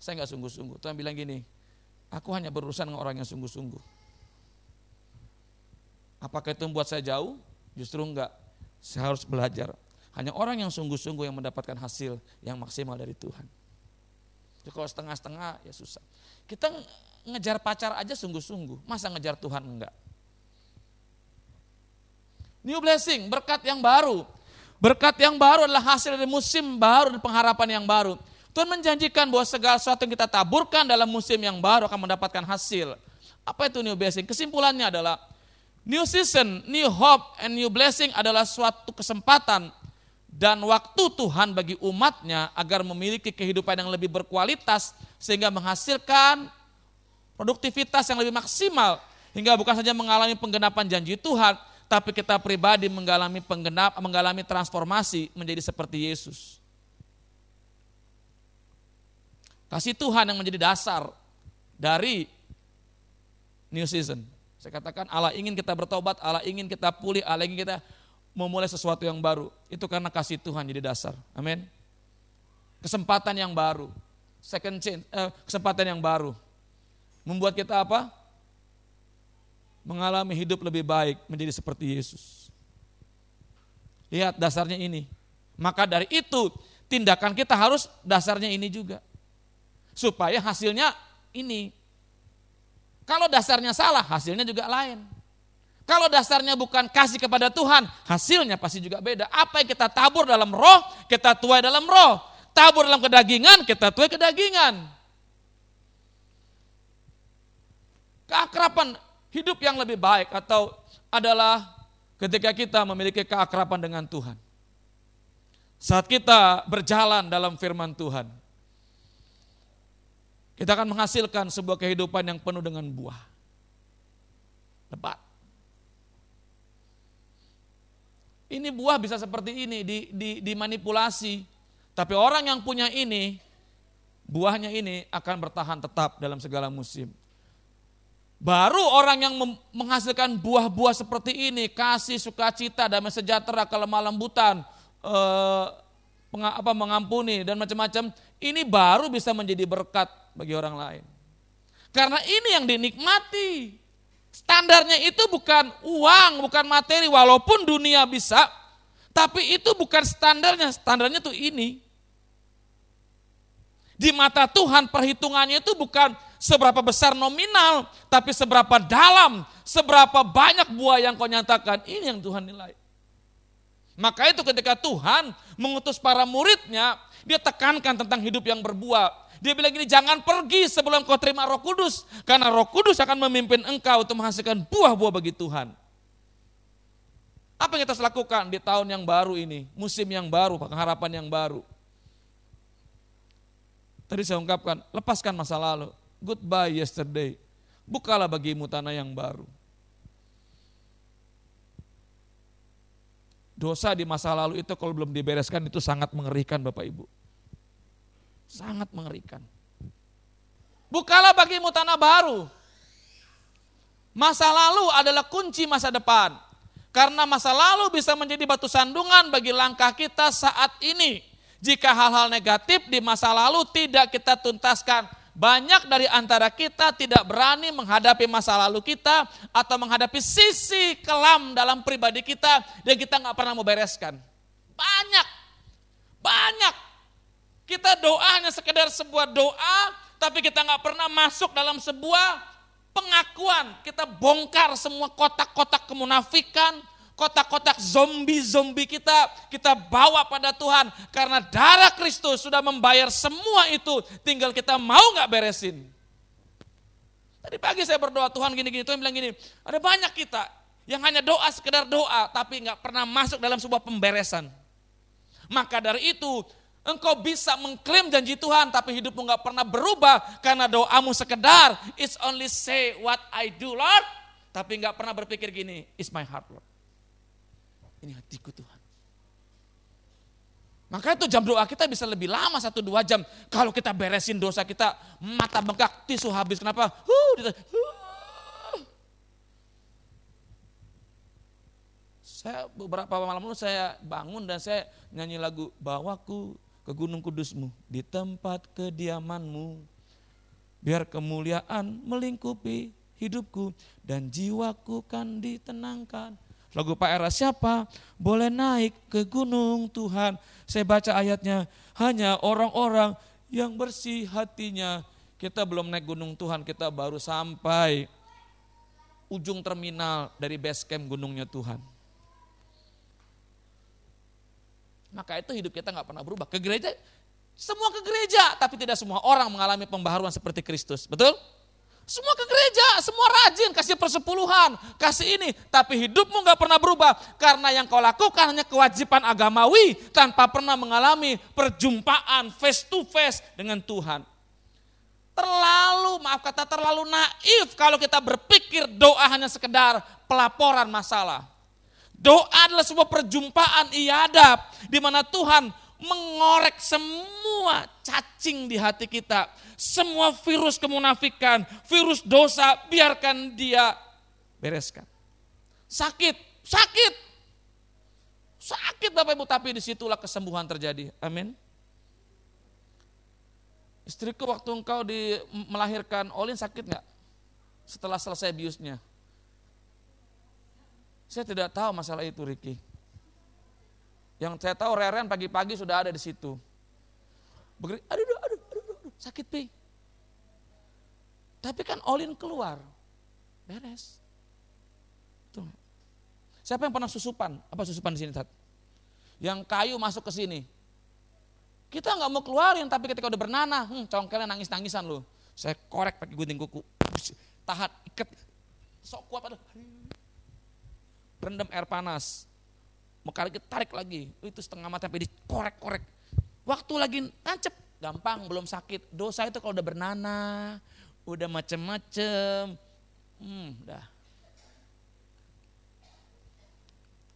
saya nggak sungguh-sungguh. Tuhan bilang gini, aku hanya berurusan dengan orang yang sungguh-sungguh. Apakah itu membuat saya jauh? Justru enggak. Saya harus belajar. Hanya orang yang sungguh-sungguh yang mendapatkan hasil yang maksimal dari Tuhan. Jadi kalau setengah-setengah ya susah. Kita ngejar pacar aja sungguh-sungguh, masa ngejar Tuhan enggak? New blessing, berkat yang baru. Berkat yang baru adalah hasil dari musim baru dan pengharapan yang baru. Tuhan menjanjikan bahwa segala sesuatu yang kita taburkan dalam musim yang baru akan mendapatkan hasil. Apa itu new blessing? Kesimpulannya adalah new season, new hope, and new blessing adalah suatu kesempatan dan waktu Tuhan bagi umatnya agar memiliki kehidupan yang lebih berkualitas sehingga menghasilkan produktivitas yang lebih maksimal hingga bukan saja mengalami penggenapan janji Tuhan, tapi kita pribadi mengalami penggenap, mengalami transformasi menjadi seperti Yesus. Kasih Tuhan yang menjadi dasar dari new season. Saya katakan Allah ingin kita bertobat, Allah ingin kita pulih, Allah ingin kita memulai sesuatu yang baru. Itu karena kasih Tuhan jadi dasar. Amin. Kesempatan yang baru. Second chance, eh, kesempatan yang baru. Membuat kita apa? mengalami hidup lebih baik menjadi seperti Yesus. Lihat dasarnya ini. Maka dari itu tindakan kita harus dasarnya ini juga. Supaya hasilnya ini. Kalau dasarnya salah, hasilnya juga lain. Kalau dasarnya bukan kasih kepada Tuhan, hasilnya pasti juga beda. Apa yang kita tabur dalam roh, kita tuai dalam roh. Tabur dalam kedagingan, kita tuai kedagingan. Keakrapan hidup yang lebih baik atau adalah ketika kita memiliki keakraban dengan Tuhan. Saat kita berjalan dalam firman Tuhan, kita akan menghasilkan sebuah kehidupan yang penuh dengan buah. Lebat. Ini buah bisa seperti ini, di, di, dimanipulasi. Tapi orang yang punya ini, buahnya ini akan bertahan tetap dalam segala musim. Baru orang yang menghasilkan buah-buah seperti ini, kasih, sukacita, damai sejahtera, kelemah lembutan, eh, apa, mengampuni dan macam-macam, ini baru bisa menjadi berkat bagi orang lain. Karena ini yang dinikmati. Standarnya itu bukan uang, bukan materi, walaupun dunia bisa, tapi itu bukan standarnya, standarnya tuh ini. Di mata Tuhan perhitungannya itu bukan seberapa besar nominal, tapi seberapa dalam, seberapa banyak buah yang kau nyatakan. Ini yang Tuhan nilai. Maka itu ketika Tuhan mengutus para muridnya, dia tekankan tentang hidup yang berbuah. Dia bilang gini, jangan pergi sebelum kau terima roh kudus. Karena roh kudus akan memimpin engkau untuk menghasilkan buah-buah bagi Tuhan. Apa yang kita harus lakukan di tahun yang baru ini, musim yang baru, pengharapan yang baru. Tadi saya ungkapkan, lepaskan masa lalu. Goodbye yesterday. Bukalah bagimu tanah yang baru. Dosa di masa lalu itu kalau belum dibereskan itu sangat mengerikan Bapak Ibu. Sangat mengerikan. Bukalah bagimu tanah baru. Masa lalu adalah kunci masa depan. Karena masa lalu bisa menjadi batu sandungan bagi langkah kita saat ini. Jika hal-hal negatif di masa lalu tidak kita tuntaskan, banyak dari antara kita tidak berani menghadapi masa lalu kita atau menghadapi sisi kelam dalam pribadi kita dan kita nggak pernah mau bereskan. Banyak, banyak. Kita doanya sekedar sebuah doa, tapi kita nggak pernah masuk dalam sebuah pengakuan. Kita bongkar semua kotak-kotak kemunafikan, kotak-kotak zombie-zombie kita, kita bawa pada Tuhan. Karena darah Kristus sudah membayar semua itu, tinggal kita mau nggak beresin. Tadi pagi saya berdoa, Tuhan gini-gini, Tuhan bilang gini, ada banyak kita yang hanya doa sekedar doa, tapi nggak pernah masuk dalam sebuah pemberesan. Maka dari itu, engkau bisa mengklaim janji Tuhan, tapi hidupmu nggak pernah berubah karena doamu sekedar, it's only say what I do Lord, tapi nggak pernah berpikir gini, it's my heart Lord. Ini hatiku Tuhan. Maka itu jam doa kita bisa lebih lama satu dua jam. Kalau kita beresin dosa kita, mata bengkak, tisu habis. Kenapa? Huh, huh. Saya beberapa malam lalu saya bangun dan saya nyanyi lagu Bawaku ke gunung kudusmu di tempat kediamanmu. Biar kemuliaan melingkupi hidupku dan jiwaku kan ditenangkan. Lagu Pak Era siapa? Boleh naik ke gunung Tuhan. Saya baca ayatnya, hanya orang-orang yang bersih hatinya. Kita belum naik gunung Tuhan, kita baru sampai ujung terminal dari base camp gunungnya Tuhan. Maka itu hidup kita nggak pernah berubah. Ke gereja, semua ke gereja, tapi tidak semua orang mengalami pembaharuan seperti Kristus. Betul? Semua ke gereja, semua rajin, kasih persepuluhan, kasih ini. Tapi hidupmu gak pernah berubah. Karena yang kau lakukan hanya kewajiban agamawi tanpa pernah mengalami perjumpaan face to face dengan Tuhan. Terlalu, maaf kata terlalu naif kalau kita berpikir doa hanya sekedar pelaporan masalah. Doa adalah sebuah perjumpaan iadab di mana Tuhan mengorek semua cacing di hati kita. Semua virus kemunafikan, virus dosa, biarkan dia bereskan. Sakit, sakit. Sakit Bapak Ibu, tapi di situlah kesembuhan terjadi. Amin. Istriku waktu engkau di melahirkan Olin sakit nggak? Setelah selesai biusnya. Saya tidak tahu masalah itu Ricky. Yang saya tahu Reren pagi-pagi sudah ada di situ. Begeri, aduh, aduh, aduh, aduh, aduh, sakit pi. Tapi kan Olin keluar, beres. Tuh. Siapa yang pernah susupan? Apa susupan di sini saat? Yang kayu masuk ke sini. Kita nggak mau keluarin, tapi ketika udah bernanah, hmm, congkelnya nangis-nangisan loh. Saya korek pakai gunting kuku, tahan, ikat, sok kuat, aduh. Rendam air panas, mau kali tarik lagi, itu setengah mati sampai dikorek-korek. Waktu lagi nancep, gampang, belum sakit. Dosa itu kalau udah bernanah, udah macem-macem, hmm, udah.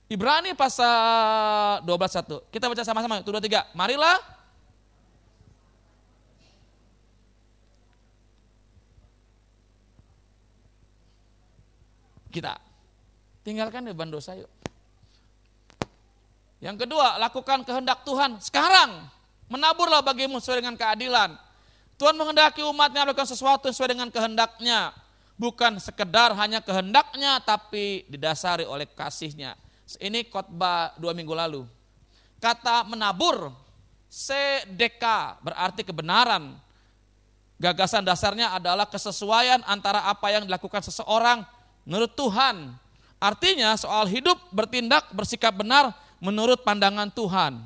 Ibrani pasal 12.1. Kita baca sama-sama, itu dua tiga. Marilah. Kita tinggalkan beban dosa yuk. Yang kedua, lakukan kehendak Tuhan sekarang. Menaburlah bagimu sesuai dengan keadilan. Tuhan menghendaki umatnya melakukan sesuatu sesuai dengan kehendaknya. Bukan sekedar hanya kehendaknya, tapi didasari oleh kasihnya. Ini khotbah dua minggu lalu. Kata menabur, CDK berarti kebenaran. Gagasan dasarnya adalah kesesuaian antara apa yang dilakukan seseorang menurut Tuhan. Artinya soal hidup, bertindak, bersikap benar menurut pandangan Tuhan.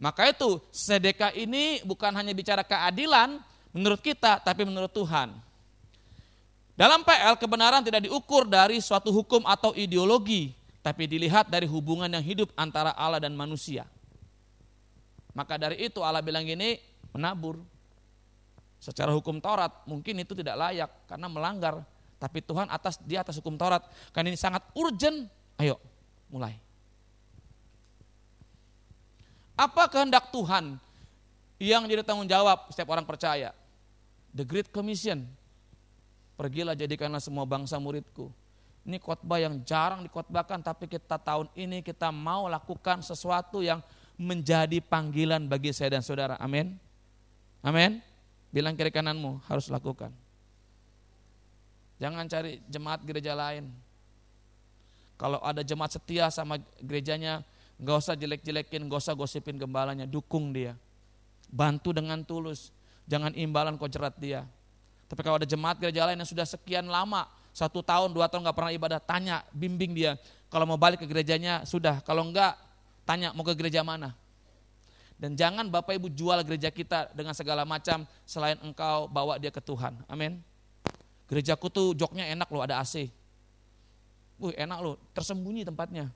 Maka itu sedekah ini bukan hanya bicara keadilan menurut kita, tapi menurut Tuhan. Dalam PL kebenaran tidak diukur dari suatu hukum atau ideologi, tapi dilihat dari hubungan yang hidup antara Allah dan manusia. Maka dari itu Allah bilang gini, menabur. Secara hukum Taurat mungkin itu tidak layak karena melanggar. Tapi Tuhan atas di atas hukum Taurat. Karena ini sangat urgent. Ayo mulai. Apa kehendak Tuhan yang jadi tanggung jawab setiap orang percaya? The Great Commission. Pergilah jadikanlah semua bangsa muridku. Ini khotbah yang jarang dikhotbahkan tapi kita tahun ini kita mau lakukan sesuatu yang menjadi panggilan bagi saya dan saudara. Amin. Amin. Bilang kiri kananmu harus lakukan. Jangan cari jemaat gereja lain. Kalau ada jemaat setia sama gerejanya, Gak usah jelek-jelekin, gak usah gosipin gembalanya, dukung dia. Bantu dengan tulus, jangan imbalan kau jerat dia. Tapi kalau ada jemaat gereja lain yang sudah sekian lama, satu tahun, dua tahun gak pernah ibadah, tanya, bimbing dia. Kalau mau balik ke gerejanya, sudah. Kalau enggak, tanya mau ke gereja mana. Dan jangan Bapak Ibu jual gereja kita dengan segala macam selain engkau bawa dia ke Tuhan. Amin. Gerejaku tuh joknya enak loh, ada AC. Wih enak loh, tersembunyi tempatnya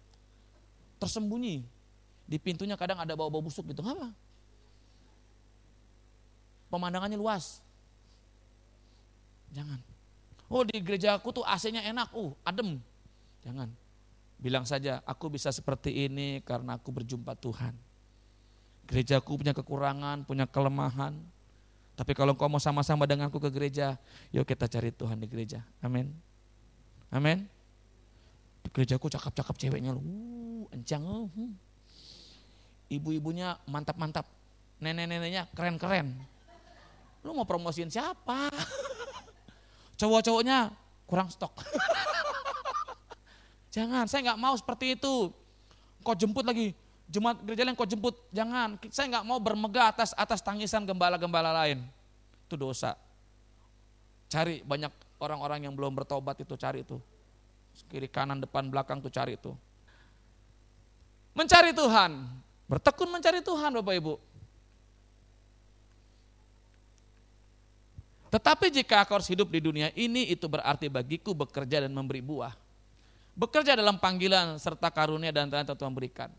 tersembunyi. Di pintunya kadang ada bau-bau busuk gitu. Apa? Pemandangannya luas. Jangan. Oh di gerejaku tuh AC-nya enak, uh adem. Jangan. Bilang saja, aku bisa seperti ini karena aku berjumpa Tuhan. Gerejaku punya kekurangan, punya kelemahan. Tapi kalau kau mau sama-sama denganku ke gereja, yuk kita cari Tuhan di gereja. Amin. Amin. Di gerejaku cakap-cakap ceweknya, uh, encang. Uh. Ibu-ibunya mantap-mantap. Nenek-neneknya keren-keren. Lu mau promosiin siapa? Cowok-cowoknya kurang stok. Jangan, saya nggak mau seperti itu. Kau jemput lagi, jemaat gereja yang kau jemput, jangan. Saya nggak mau bermegah atas atas tangisan gembala-gembala lain. Itu dosa. Cari banyak orang-orang yang belum bertobat itu cari itu. Kiri kanan depan belakang tuh cari itu. Mencari Tuhan, bertekun mencari Tuhan Bapak Ibu. Tetapi jika aku harus hidup di dunia ini, itu berarti bagiku bekerja dan memberi buah. Bekerja dalam panggilan serta karunia dan talenta Tuhan berikan.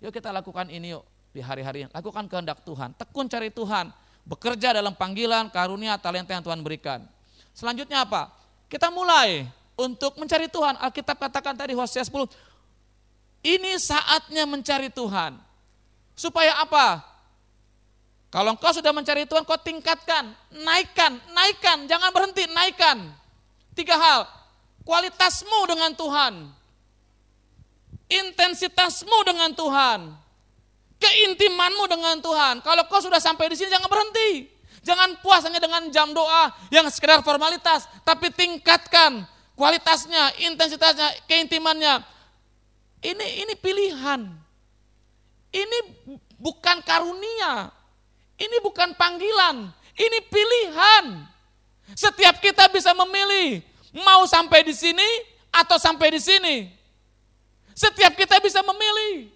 Yuk kita lakukan ini yuk di hari-hari ini. Lakukan kehendak Tuhan, tekun cari Tuhan. Bekerja dalam panggilan, karunia, talenta yang Tuhan berikan. Selanjutnya apa? Kita mulai untuk mencari Tuhan. Alkitab katakan tadi Hosea 10, ini saatnya mencari Tuhan. Supaya apa? Kalau engkau sudah mencari Tuhan, kau tingkatkan, naikkan, naikkan, jangan berhenti, naikkan. Tiga hal, kualitasmu dengan Tuhan, intensitasmu dengan Tuhan, keintimanmu dengan Tuhan. Kalau kau sudah sampai di sini, jangan berhenti. Jangan puas hanya dengan jam doa yang sekedar formalitas, tapi tingkatkan kualitasnya, intensitasnya, keintimannya. Ini ini pilihan. Ini bukan karunia, ini bukan panggilan, ini pilihan. Setiap kita bisa memilih mau sampai di sini atau sampai di sini. Setiap kita bisa memilih.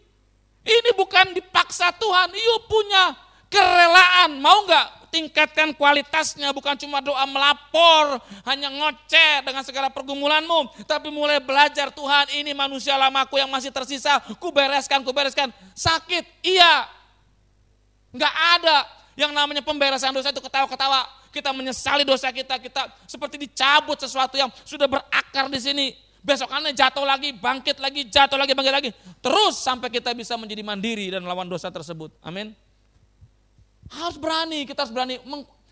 Ini bukan dipaksa Tuhan, yuk punya kerelaan. Mau nggak tingkatkan kualitasnya, bukan cuma doa melapor, hanya ngoceh dengan segala pergumulanmu, tapi mulai belajar Tuhan ini manusia lamaku yang masih tersisa, ku bereskan, ku bereskan. Sakit, iya, Enggak ada yang namanya pemberesan dosa itu ketawa-ketawa. Kita menyesali dosa kita, kita seperti dicabut sesuatu yang sudah berakar di sini. Besokannya jatuh lagi, bangkit lagi, jatuh lagi, bangkit lagi. Terus sampai kita bisa menjadi mandiri dan melawan dosa tersebut. Amin. Harus berani, kita harus berani.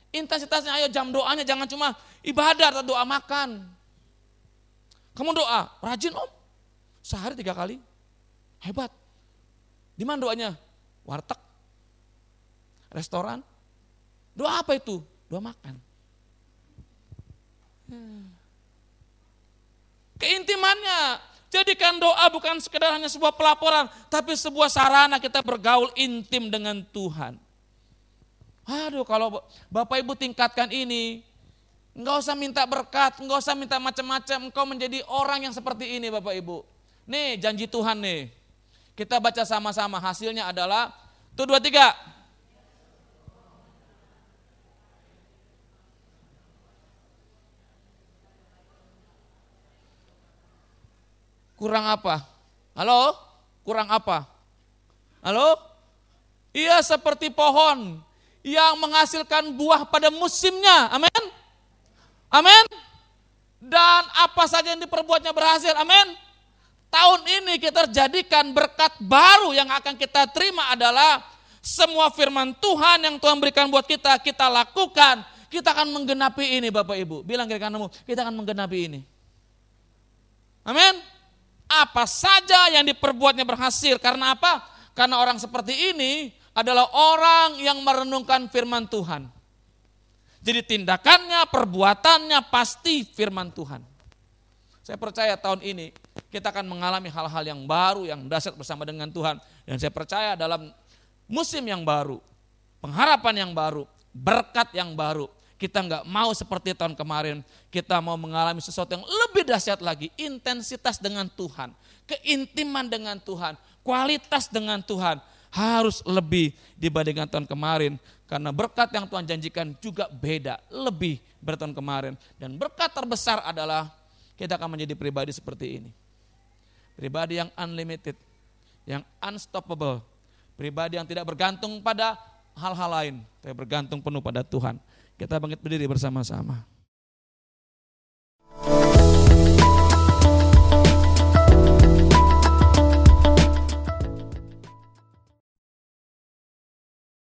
Intensitasnya ayo jam doanya jangan cuma ibadah atau doa makan. Kamu doa, rajin om. Sehari tiga kali. Hebat. Di mana doanya? Warteg restoran. Doa apa itu? Doa makan. Keintimannya, jadikan doa bukan sekedar hanya sebuah pelaporan, tapi sebuah sarana kita bergaul intim dengan Tuhan. Aduh kalau Bapak Ibu tingkatkan ini, Enggak usah minta berkat, enggak usah minta macam-macam, engkau menjadi orang yang seperti ini Bapak Ibu. Nih janji Tuhan nih, kita baca sama-sama, hasilnya adalah, tuh dua tiga, Kurang apa? Halo? Kurang apa? Halo? Ia seperti pohon yang menghasilkan buah pada musimnya. Amin. Amin. Dan apa saja yang diperbuatnya berhasil. Amin. Tahun ini kita jadikan berkat baru yang akan kita terima adalah semua firman Tuhan yang Tuhan berikan buat kita, kita lakukan. Kita akan menggenapi ini Bapak Ibu. Bilang kira kananmu, kita akan menggenapi ini. Amin apa saja yang diperbuatnya berhasil. Karena apa? Karena orang seperti ini adalah orang yang merenungkan firman Tuhan. Jadi tindakannya, perbuatannya pasti firman Tuhan. Saya percaya tahun ini kita akan mengalami hal-hal yang baru, yang dahsyat bersama dengan Tuhan. Dan saya percaya dalam musim yang baru, pengharapan yang baru, berkat yang baru, kita nggak mau seperti tahun kemarin. Kita mau mengalami sesuatu yang lebih dahsyat lagi. Intensitas dengan Tuhan. Keintiman dengan Tuhan. Kualitas dengan Tuhan. Harus lebih dibandingkan tahun kemarin. Karena berkat yang Tuhan janjikan juga beda. Lebih bertahun kemarin. Dan berkat terbesar adalah kita akan menjadi pribadi seperti ini. Pribadi yang unlimited. Yang unstoppable. Pribadi yang tidak bergantung pada hal-hal lain. Tapi bergantung penuh pada Tuhan. Kita bangkit berdiri bersama-sama.